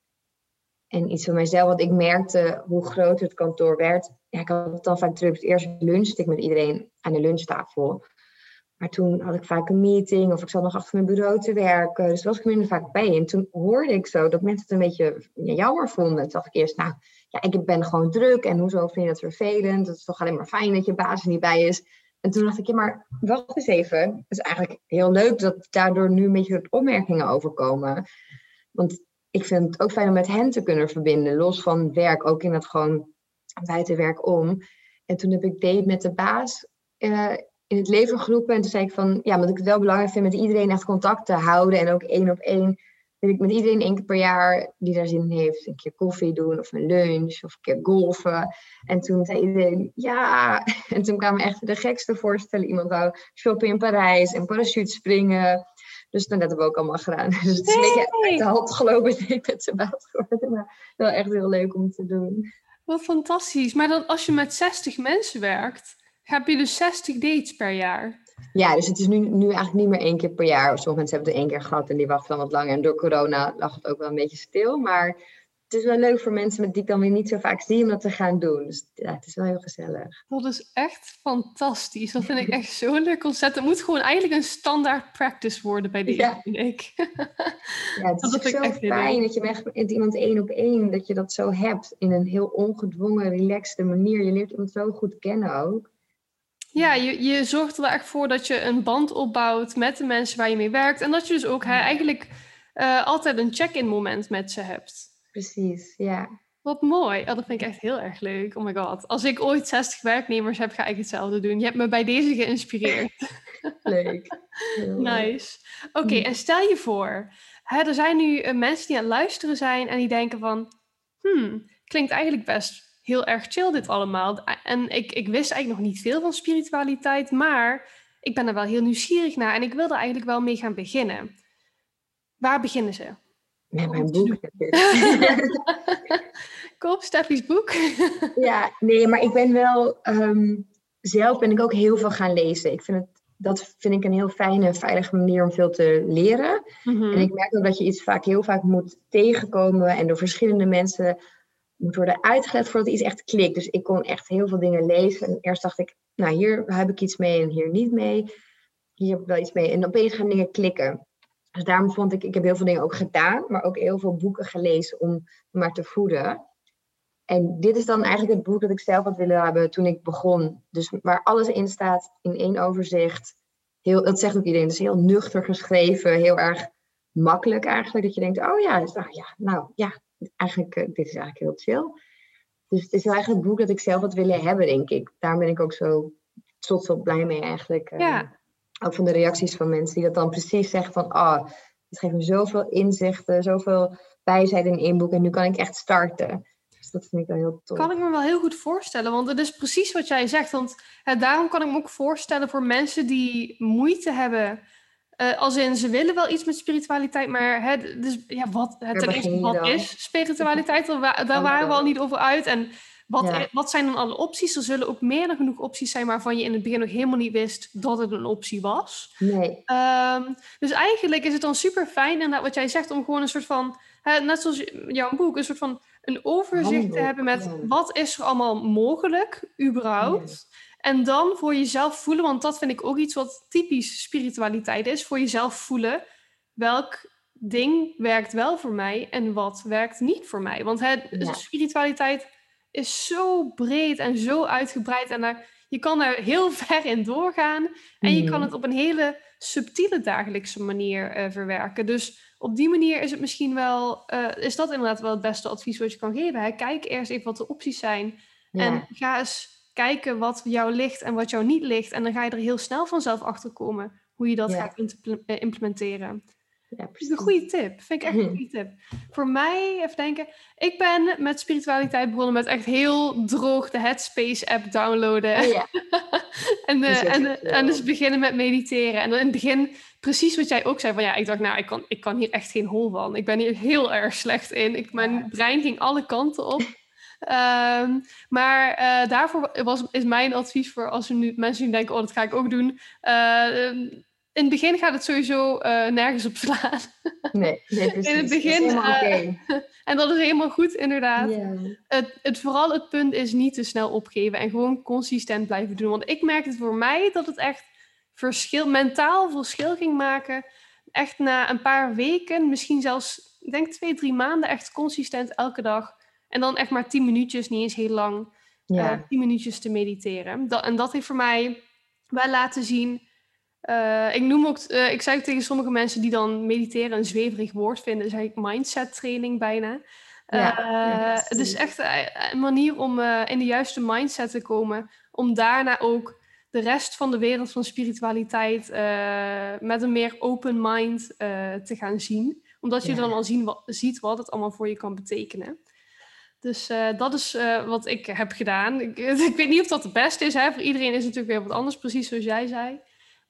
Speaker 2: En iets van mijzelf, want ik merkte hoe groot het kantoor werd. Ja, ik had het dan vaak druk. Eerst lunchte ik met iedereen aan de lunchtafel. Maar toen had ik vaak een meeting of ik zat nog achter mijn bureau te werken. Dus was ik minder vaak bij. En toen hoorde ik zo dat mensen het een beetje jammer vonden. Toen dacht ik eerst, nou, ja, ik ben gewoon druk. En hoezo vind je dat vervelend? Het is toch alleen maar fijn dat je baas niet bij is. En toen dacht ik, ja, maar wacht eens even. Het is eigenlijk heel leuk dat daardoor nu een beetje opmerkingen overkomen. Want ik vind het ook fijn om met hen te kunnen verbinden, los van werk, ook in het gewoon buiten werk om. En toen heb ik date met de baas uh, in het leven geroepen. En toen zei ik van, ja, wat ik het wel belangrijk vind met iedereen echt contact te houden. En ook één op één wil ik met iedereen één keer per jaar die daar zin in heeft, een keer koffie doen of een lunch of een keer golfen. En toen zei iedereen ja. En toen kwamen echt de gekste voorstellen. Iemand wou shoppen in Parijs en parachute springen. Dus dat hebben we ook allemaal gedaan. Dus het is een beetje uit de hand gelopen ik met z'n baas geworden. Maar wel echt heel leuk om te doen.
Speaker 1: Wat fantastisch. Maar dan als je met 60 mensen werkt, heb je dus 60 dates per jaar?
Speaker 2: Ja, dus het is nu, nu eigenlijk niet meer één keer per jaar. Sommige mensen hebben het één keer gehad en die wachten dan wat langer. En door corona lag het ook wel een beetje stil. Maar het is wel leuk voor mensen met die ik dan weer niet zo vaak zie om dat te gaan doen. Dus ja, het is wel heel gezellig.
Speaker 1: Dat is echt fantastisch. Dat vind ik echt zo leuk concept. Het moet gewoon eigenlijk een standaard practice worden bij deze, ja. vind ik.
Speaker 2: Ja, het is dat zo fijn dat je echt met iemand één op één, dat je dat zo hebt in een heel ongedwongen, relaxte manier. Je leert iemand zo goed kennen ook.
Speaker 1: Ja, je, je zorgt er echt voor dat je een band opbouwt met de mensen waar je mee werkt. En dat je dus ook hè, eigenlijk uh, altijd een check-in moment met ze hebt.
Speaker 2: Precies, ja.
Speaker 1: Wat mooi. Oh, dat vind ik echt heel erg leuk. Oh my god. Als ik ooit 60 werknemers heb, ga ik hetzelfde doen. Je hebt me bij deze geïnspireerd.
Speaker 2: leuk.
Speaker 1: nice. Oké, mm. en stel je voor, hè, er zijn nu uh, mensen die aan het luisteren zijn en die denken van, hmm, klinkt eigenlijk best heel erg chill dit allemaal. En ik, ik wist eigenlijk nog niet veel van spiritualiteit, maar ik ben er wel heel nieuwsgierig naar en ik wil er eigenlijk wel mee gaan beginnen. Waar beginnen ze?
Speaker 2: Met mijn boek
Speaker 1: Koop Steffi's boek.
Speaker 2: ja, nee, maar ik ben wel... Ehm, zelf ben ik ook heel veel gaan lezen. Ik vind het, dat vind ik een heel fijne, veilige manier om veel te leren. Mhm. En ik merk ook dat je iets vaak heel vaak moet tegenkomen... en door verschillende mensen moet worden uitgelegd voordat iets echt klikt. Dus ik kon echt heel veel dingen lezen. En eerst dacht ik, nou hier heb ik iets mee en hier niet mee. Hier heb ik wel iets mee. En opeens gaan dingen klikken. Dus daarom vond ik, ik heb heel veel dingen ook gedaan, maar ook heel veel boeken gelezen om maar te voeden. En dit is dan eigenlijk het boek dat ik zelf had willen hebben toen ik begon. Dus waar alles in staat in één overzicht. Heel, dat zegt ook iedereen. Het is heel nuchter geschreven, heel erg makkelijk eigenlijk. Dat je denkt, oh ja, dus, ja nou ja, eigenlijk, uh, dit is eigenlijk heel chill. Dus het is eigenlijk het boek dat ik zelf had willen hebben, denk ik. Daar ben ik ook zo trots op blij mee eigenlijk.
Speaker 1: Uh, ja.
Speaker 2: Ook van de reacties van mensen die dat dan precies zeggen van... Oh, het geeft me zoveel inzichten, zoveel wijsheid in één boek. En nu kan ik echt starten. Dus dat vind ik wel heel tof.
Speaker 1: Kan ik me wel heel goed voorstellen. Want het is precies wat jij zegt. Want daarom kan ik me ook voorstellen voor mensen die moeite hebben... Uh, als in, ze willen wel iets met spiritualiteit, maar hè, dus, ja, wat, het is, wat is spiritualiteit? Daar, daar waren we al niet over uit. En wat, wat zijn dan alle opties? Er zullen ook meer dan genoeg opties zijn waarvan je in het begin nog helemaal niet wist dat het een optie was.
Speaker 2: Nee.
Speaker 1: Um, dus eigenlijk is het dan super fijn, inderdaad, wat jij zegt, om gewoon een soort van, hè, net zoals jouw boek, een soort van een overzicht te hebben met wat is er allemaal mogelijk, überhaupt. En dan voor jezelf voelen, want dat vind ik ook iets wat typisch spiritualiteit is, voor jezelf voelen welk ding werkt wel voor mij en wat werkt niet voor mij. Want hè, spiritualiteit is zo breed en zo uitgebreid. En daar, je kan daar heel ver in doorgaan. En je kan mm. het op een hele subtiele dagelijkse manier uh, verwerken. Dus op die manier is het misschien wel, uh, is dat inderdaad wel het beste advies wat je kan geven. Hè? Kijk eerst even wat de opties zijn. En ga eens kijken wat jou ligt en wat jou niet ligt. En dan ga je er heel snel vanzelf achter komen hoe je dat gaat eh, implementeren. Ja, dat is een goede tip. Vind ik echt een goede tip. Voor mij, even denken. Ik ben met spiritualiteit begonnen met echt heel droog de Headspace app downloaden. Oh ja. en, uh, en, en dus beginnen met mediteren. En in het begin, precies wat jij ook zei. Van ja, ik dacht, nou, ik kan, ik kan hier echt geen hol van. Ik ben hier heel erg slecht in. Ik, mijn brein ging alle kanten op. Um, maar uh, daarvoor was, is mijn advies voor als er nu mensen nu denken, oh, dat ga ik ook doen. Uh, in het begin gaat het sowieso uh, nergens op slaan.
Speaker 2: Nee, nee precies.
Speaker 1: In het begin. Uh, en dat is helemaal goed, inderdaad. Het, het, vooral het punt is niet te snel opgeven en gewoon consistent blijven doen. Want ik merkte voor mij dat het echt verschil, mentaal verschil ging maken. Echt na een paar weken, misschien zelfs, ik denk twee, drie maanden, echt consistent elke dag. En dan echt maar tien minuutjes, niet eens heel lang, ja. uh, tien minuutjes te mediteren. Dat, en dat heeft voor mij wel laten zien uh, ik noem ook, uh, ik zei tegen sommige mensen die dan mediteren een zweverig woord vinden, zeg ik mindset training bijna. Ja, uh, het is echt een manier om in de juiste mindset te komen, om daarna ook de rest van de wereld van spiritualiteit met een meer open mind te gaan zien. Omdat je dan al zien, wat, ziet wat het allemaal voor je kan betekenen. Dus dat is wat ik heb gedaan. Ik, ik, weet niet of dat het beste is. Hè? Voor iedereen is het natuurlijk weer wat anders, precies zoals jij zei.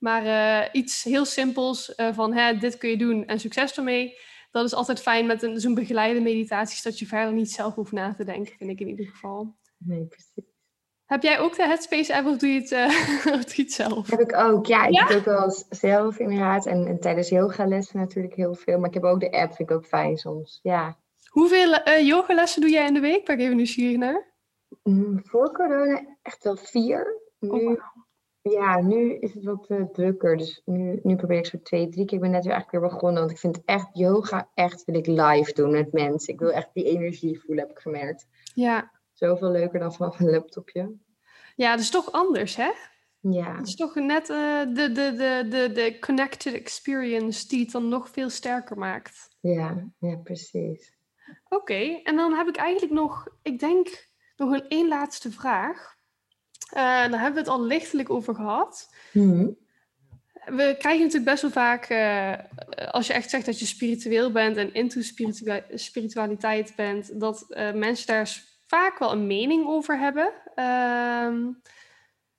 Speaker 1: Maar uh, iets heel simpels uh, van hè, dit kun je doen en succes ermee. Dat is altijd fijn met een, zo'n begeleide meditatie, zodat je verder niet zelf hoeft na te denken, vind ik in ieder geval.
Speaker 2: Nee, precies.
Speaker 1: Heb jij ook de Headspace app of doe je het, uh, doe je het zelf?
Speaker 2: Heb ik ook, ja. Ik ja? doe het ook wel zelf inderdaad. En, en tijdens yogalessen natuurlijk heel veel. Maar ik heb ook de app, vind ik ook fijn soms. Ja.
Speaker 1: Hoeveel uh, yogalessen doe jij in de week? Ben ik even nieuwsgierig naar.
Speaker 2: Mm, voor corona echt wel vier. Nu, oh, Ja, nu is het wat uh, drukker. Dus nu, nu probeer ik zo twee, drie keer. Ik ben net weer eigenlijk weer begonnen. Want ik vind echt yoga echt wil ik live doen met mensen. Ik wil echt die energie voelen, heb ik gemerkt.
Speaker 1: Ja.
Speaker 2: Zoveel leuker dan vanaf een laptopje.
Speaker 1: Ja, dat is toch anders, hè?
Speaker 2: Ja.
Speaker 1: Het is toch net uh, de, de, de, de, de connected experience die het dan nog veel sterker maakt.
Speaker 2: Ja, ja precies.
Speaker 1: Oké, en dan heb ik eigenlijk nog, ik denk, nog een één laatste vraag. Uh, daar hebben we het al lichtelijk over gehad.
Speaker 2: Mm
Speaker 1: We krijgen natuurlijk best wel vaak, uh, als je echt zegt dat je spiritueel bent en into spiritualiteit bent, dat uh, mensen daar vaak wel een mening over hebben. Ehm,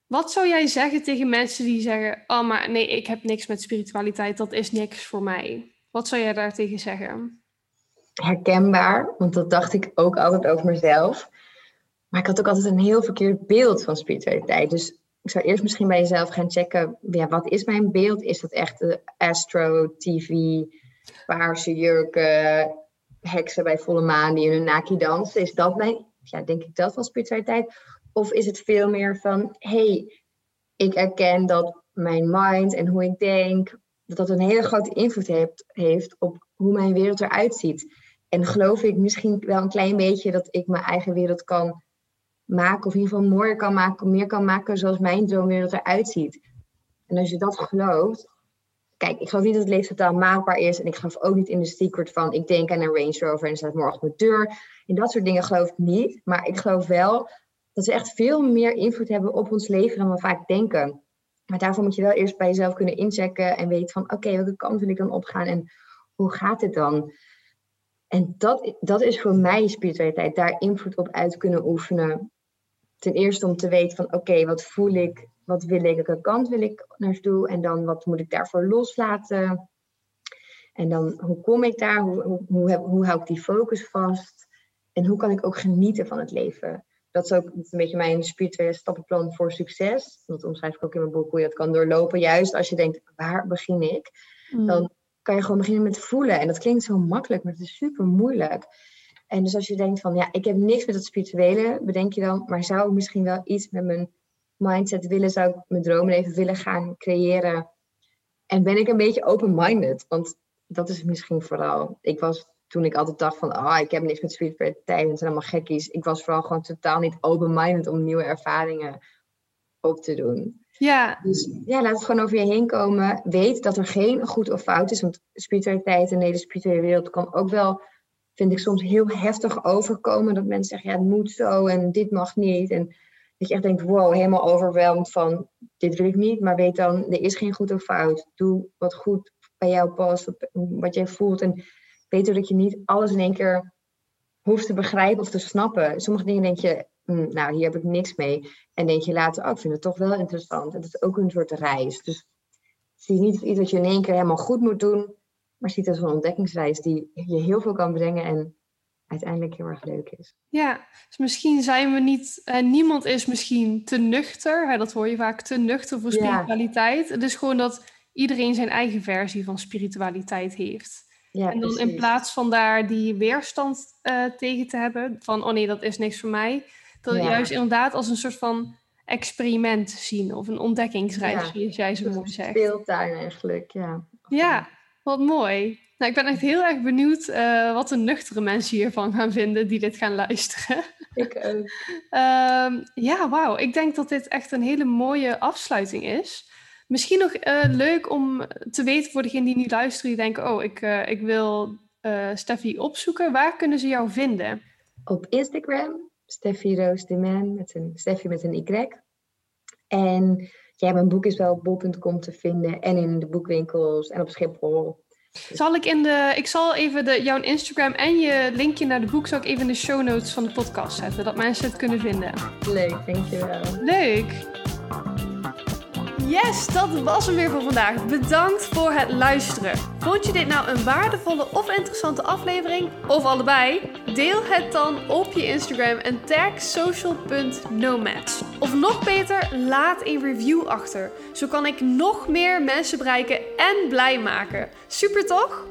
Speaker 1: wat zou jij zeggen tegen mensen die zeggen: Oh, maar nee, ik heb niks met spiritualiteit, dat is niks voor mij? Wat zou jij daar tegen zeggen?
Speaker 2: Herkenbaar, want dat dacht ik ook altijd over mezelf. Maar ik had ook altijd een heel verkeerd beeld van spiritualiteit. Dus ik zou eerst misschien bij jezelf gaan checken: ja, wat is mijn beeld? Is dat echt de astro, TV, paarse jurken, heksen bij volle maan die in hun naki dansen? Is dat mijn, ja, denk ik dat van spiritualiteit? Of is het veel meer van, hey, ik erken dat mijn mind en hoe ik denk, dat dat een hele grote invloed heeft, heeft op hoe mijn wereld eruit ziet. En geloof ik misschien wel een klein beetje dat ik mijn eigen wereld kan maken, of in ieder geval mooier kan maken, meer kan maken zoals mijn droomwereld eruit ziet. En als je dat gelooft, kijk, ik geloof niet dat het leven totaal maakbaar is. En ik geloof ook niet in de secret van ik denk aan een Range Rover en staat morgen op mijn deur. En dat soort dingen geloof ik niet. Maar ik geloof wel dat we echt veel meer invloed hebben op ons leven dan we vaak denken. Maar daarvoor moet je wel eerst bij jezelf kunnen inchecken en weten van oké, welke kant wil ik dan opgaan en hoe gaat het dan? En dat, dat is voor mij spiritualiteit, daar invloed op uit kunnen oefenen. Ten eerste om te weten van oké, wat voel ik, wat wil ik, welke kant wil ik naartoe en dan wat moet ik daarvoor loslaten. En dan hoe kom ik daar, hoe, hoe, hoe, hoe hou ik die focus vast en hoe kan ik ook genieten van het leven dat is ook een beetje mijn spirituele stappenplan voor succes. Dat omschrijf ik ook in mijn boek hoe je dat kan doorlopen. Juist als je denkt, waar begin ik? Mm. Dan kan je gewoon beginnen met voelen. En dat klinkt zo makkelijk, maar het is super moeilijk. En dus als je denkt van, ja, ik heb niks met het spirituele, bedenk je dan, maar zou ik misschien wel iets met mijn mindset willen, zou ik mijn dromen even willen gaan creëren? En ben ik een beetje open-minded? Want dat is misschien vooral. Ik was toen ik altijd dacht van, ah, ik heb niks met spiritualiteit, het zijn allemaal gekkies. Ik was vooral gewoon totaal niet open-minded om nieuwe ervaringen op te doen.
Speaker 1: Ja.
Speaker 2: Dus ja, laat het gewoon over je heen komen. Weet dat er geen goed of fout is, want spiritualiteit en de hele spirituele wereld kan ook wel, vind ik soms heel heftig overkomen. Dat mensen zeggen, ja, het moet zo en dit mag niet. En dat je echt denkt, wow, helemaal overweldigd van, dit wil ik niet. Maar weet dan, er is geen goed of fout. Doe wat goed bij jou past, wat jij voelt. En weet dat je niet alles in één keer hoeft te begrijpen of te snappen. Sommige dingen denk je, hm, nou, hier heb ik niks mee. En denk je later, oh, ik vind het toch wel interessant. En dat is ook een soort reis. Dus zie niet iets wat je in één keer helemaal goed moet doen, maar zie het als een ontdekkingsreis die je heel veel kan brengen en uiteindelijk heel erg leuk is.
Speaker 1: Ja, dus misschien zijn we niet, eh, niemand is misschien te nuchter, hè, dat hoor je vaak, te nuchter voor spiritualiteit. Het is gewoon dat iedereen zijn eigen versie van spiritualiteit heeft.
Speaker 2: Ja,
Speaker 1: en dan in plaats van daar die weerstand uh, tegen te hebben, van oh nee, dat is niks voor mij, dat ja. juist inderdaad als een soort van experiment zien of een ontdekkingsreis, ja, zoals jij zo mooi zegt.
Speaker 2: Speeltuin eigenlijk, ja.
Speaker 1: Ja, wat mooi. Nou, ik ben echt heel erg benieuwd uh, wat de nuchtere mensen hiervan gaan vinden die dit gaan luisteren.
Speaker 2: Ik ook.
Speaker 1: um, ja, wauw. Ik denk dat dit echt een hele mooie afsluiting is. Misschien nog uh, leuk om te weten voor degenen die nu luisteren, die denken, oh, ik, uh, ik wil Steffi opzoeken. Waar kunnen ze jou vinden?
Speaker 2: Op Instagram, Steffi Roos de Man, met een Steffi met een Y. En ja, mijn boek is wel op bol.com te vinden en in de boekwinkels en op Schiphol.
Speaker 1: Zal ik in de. Ik zal even de, jouw Instagram en je linkje naar de boek zal ik even in de show notes van de podcast zetten, dat mensen het kunnen vinden.
Speaker 2: Leuk, dankjewel.
Speaker 1: Leuk. Yes, dat was hem weer voor vandaag. Bedankt voor het luisteren. Vond je dit nou een waardevolle of interessante aflevering? Of allebei? Deel het dan op je Instagram en tag social.nomads. Of nog beter, laat een review achter. Zo kan ik nog meer mensen bereiken en blij maken. Super toch?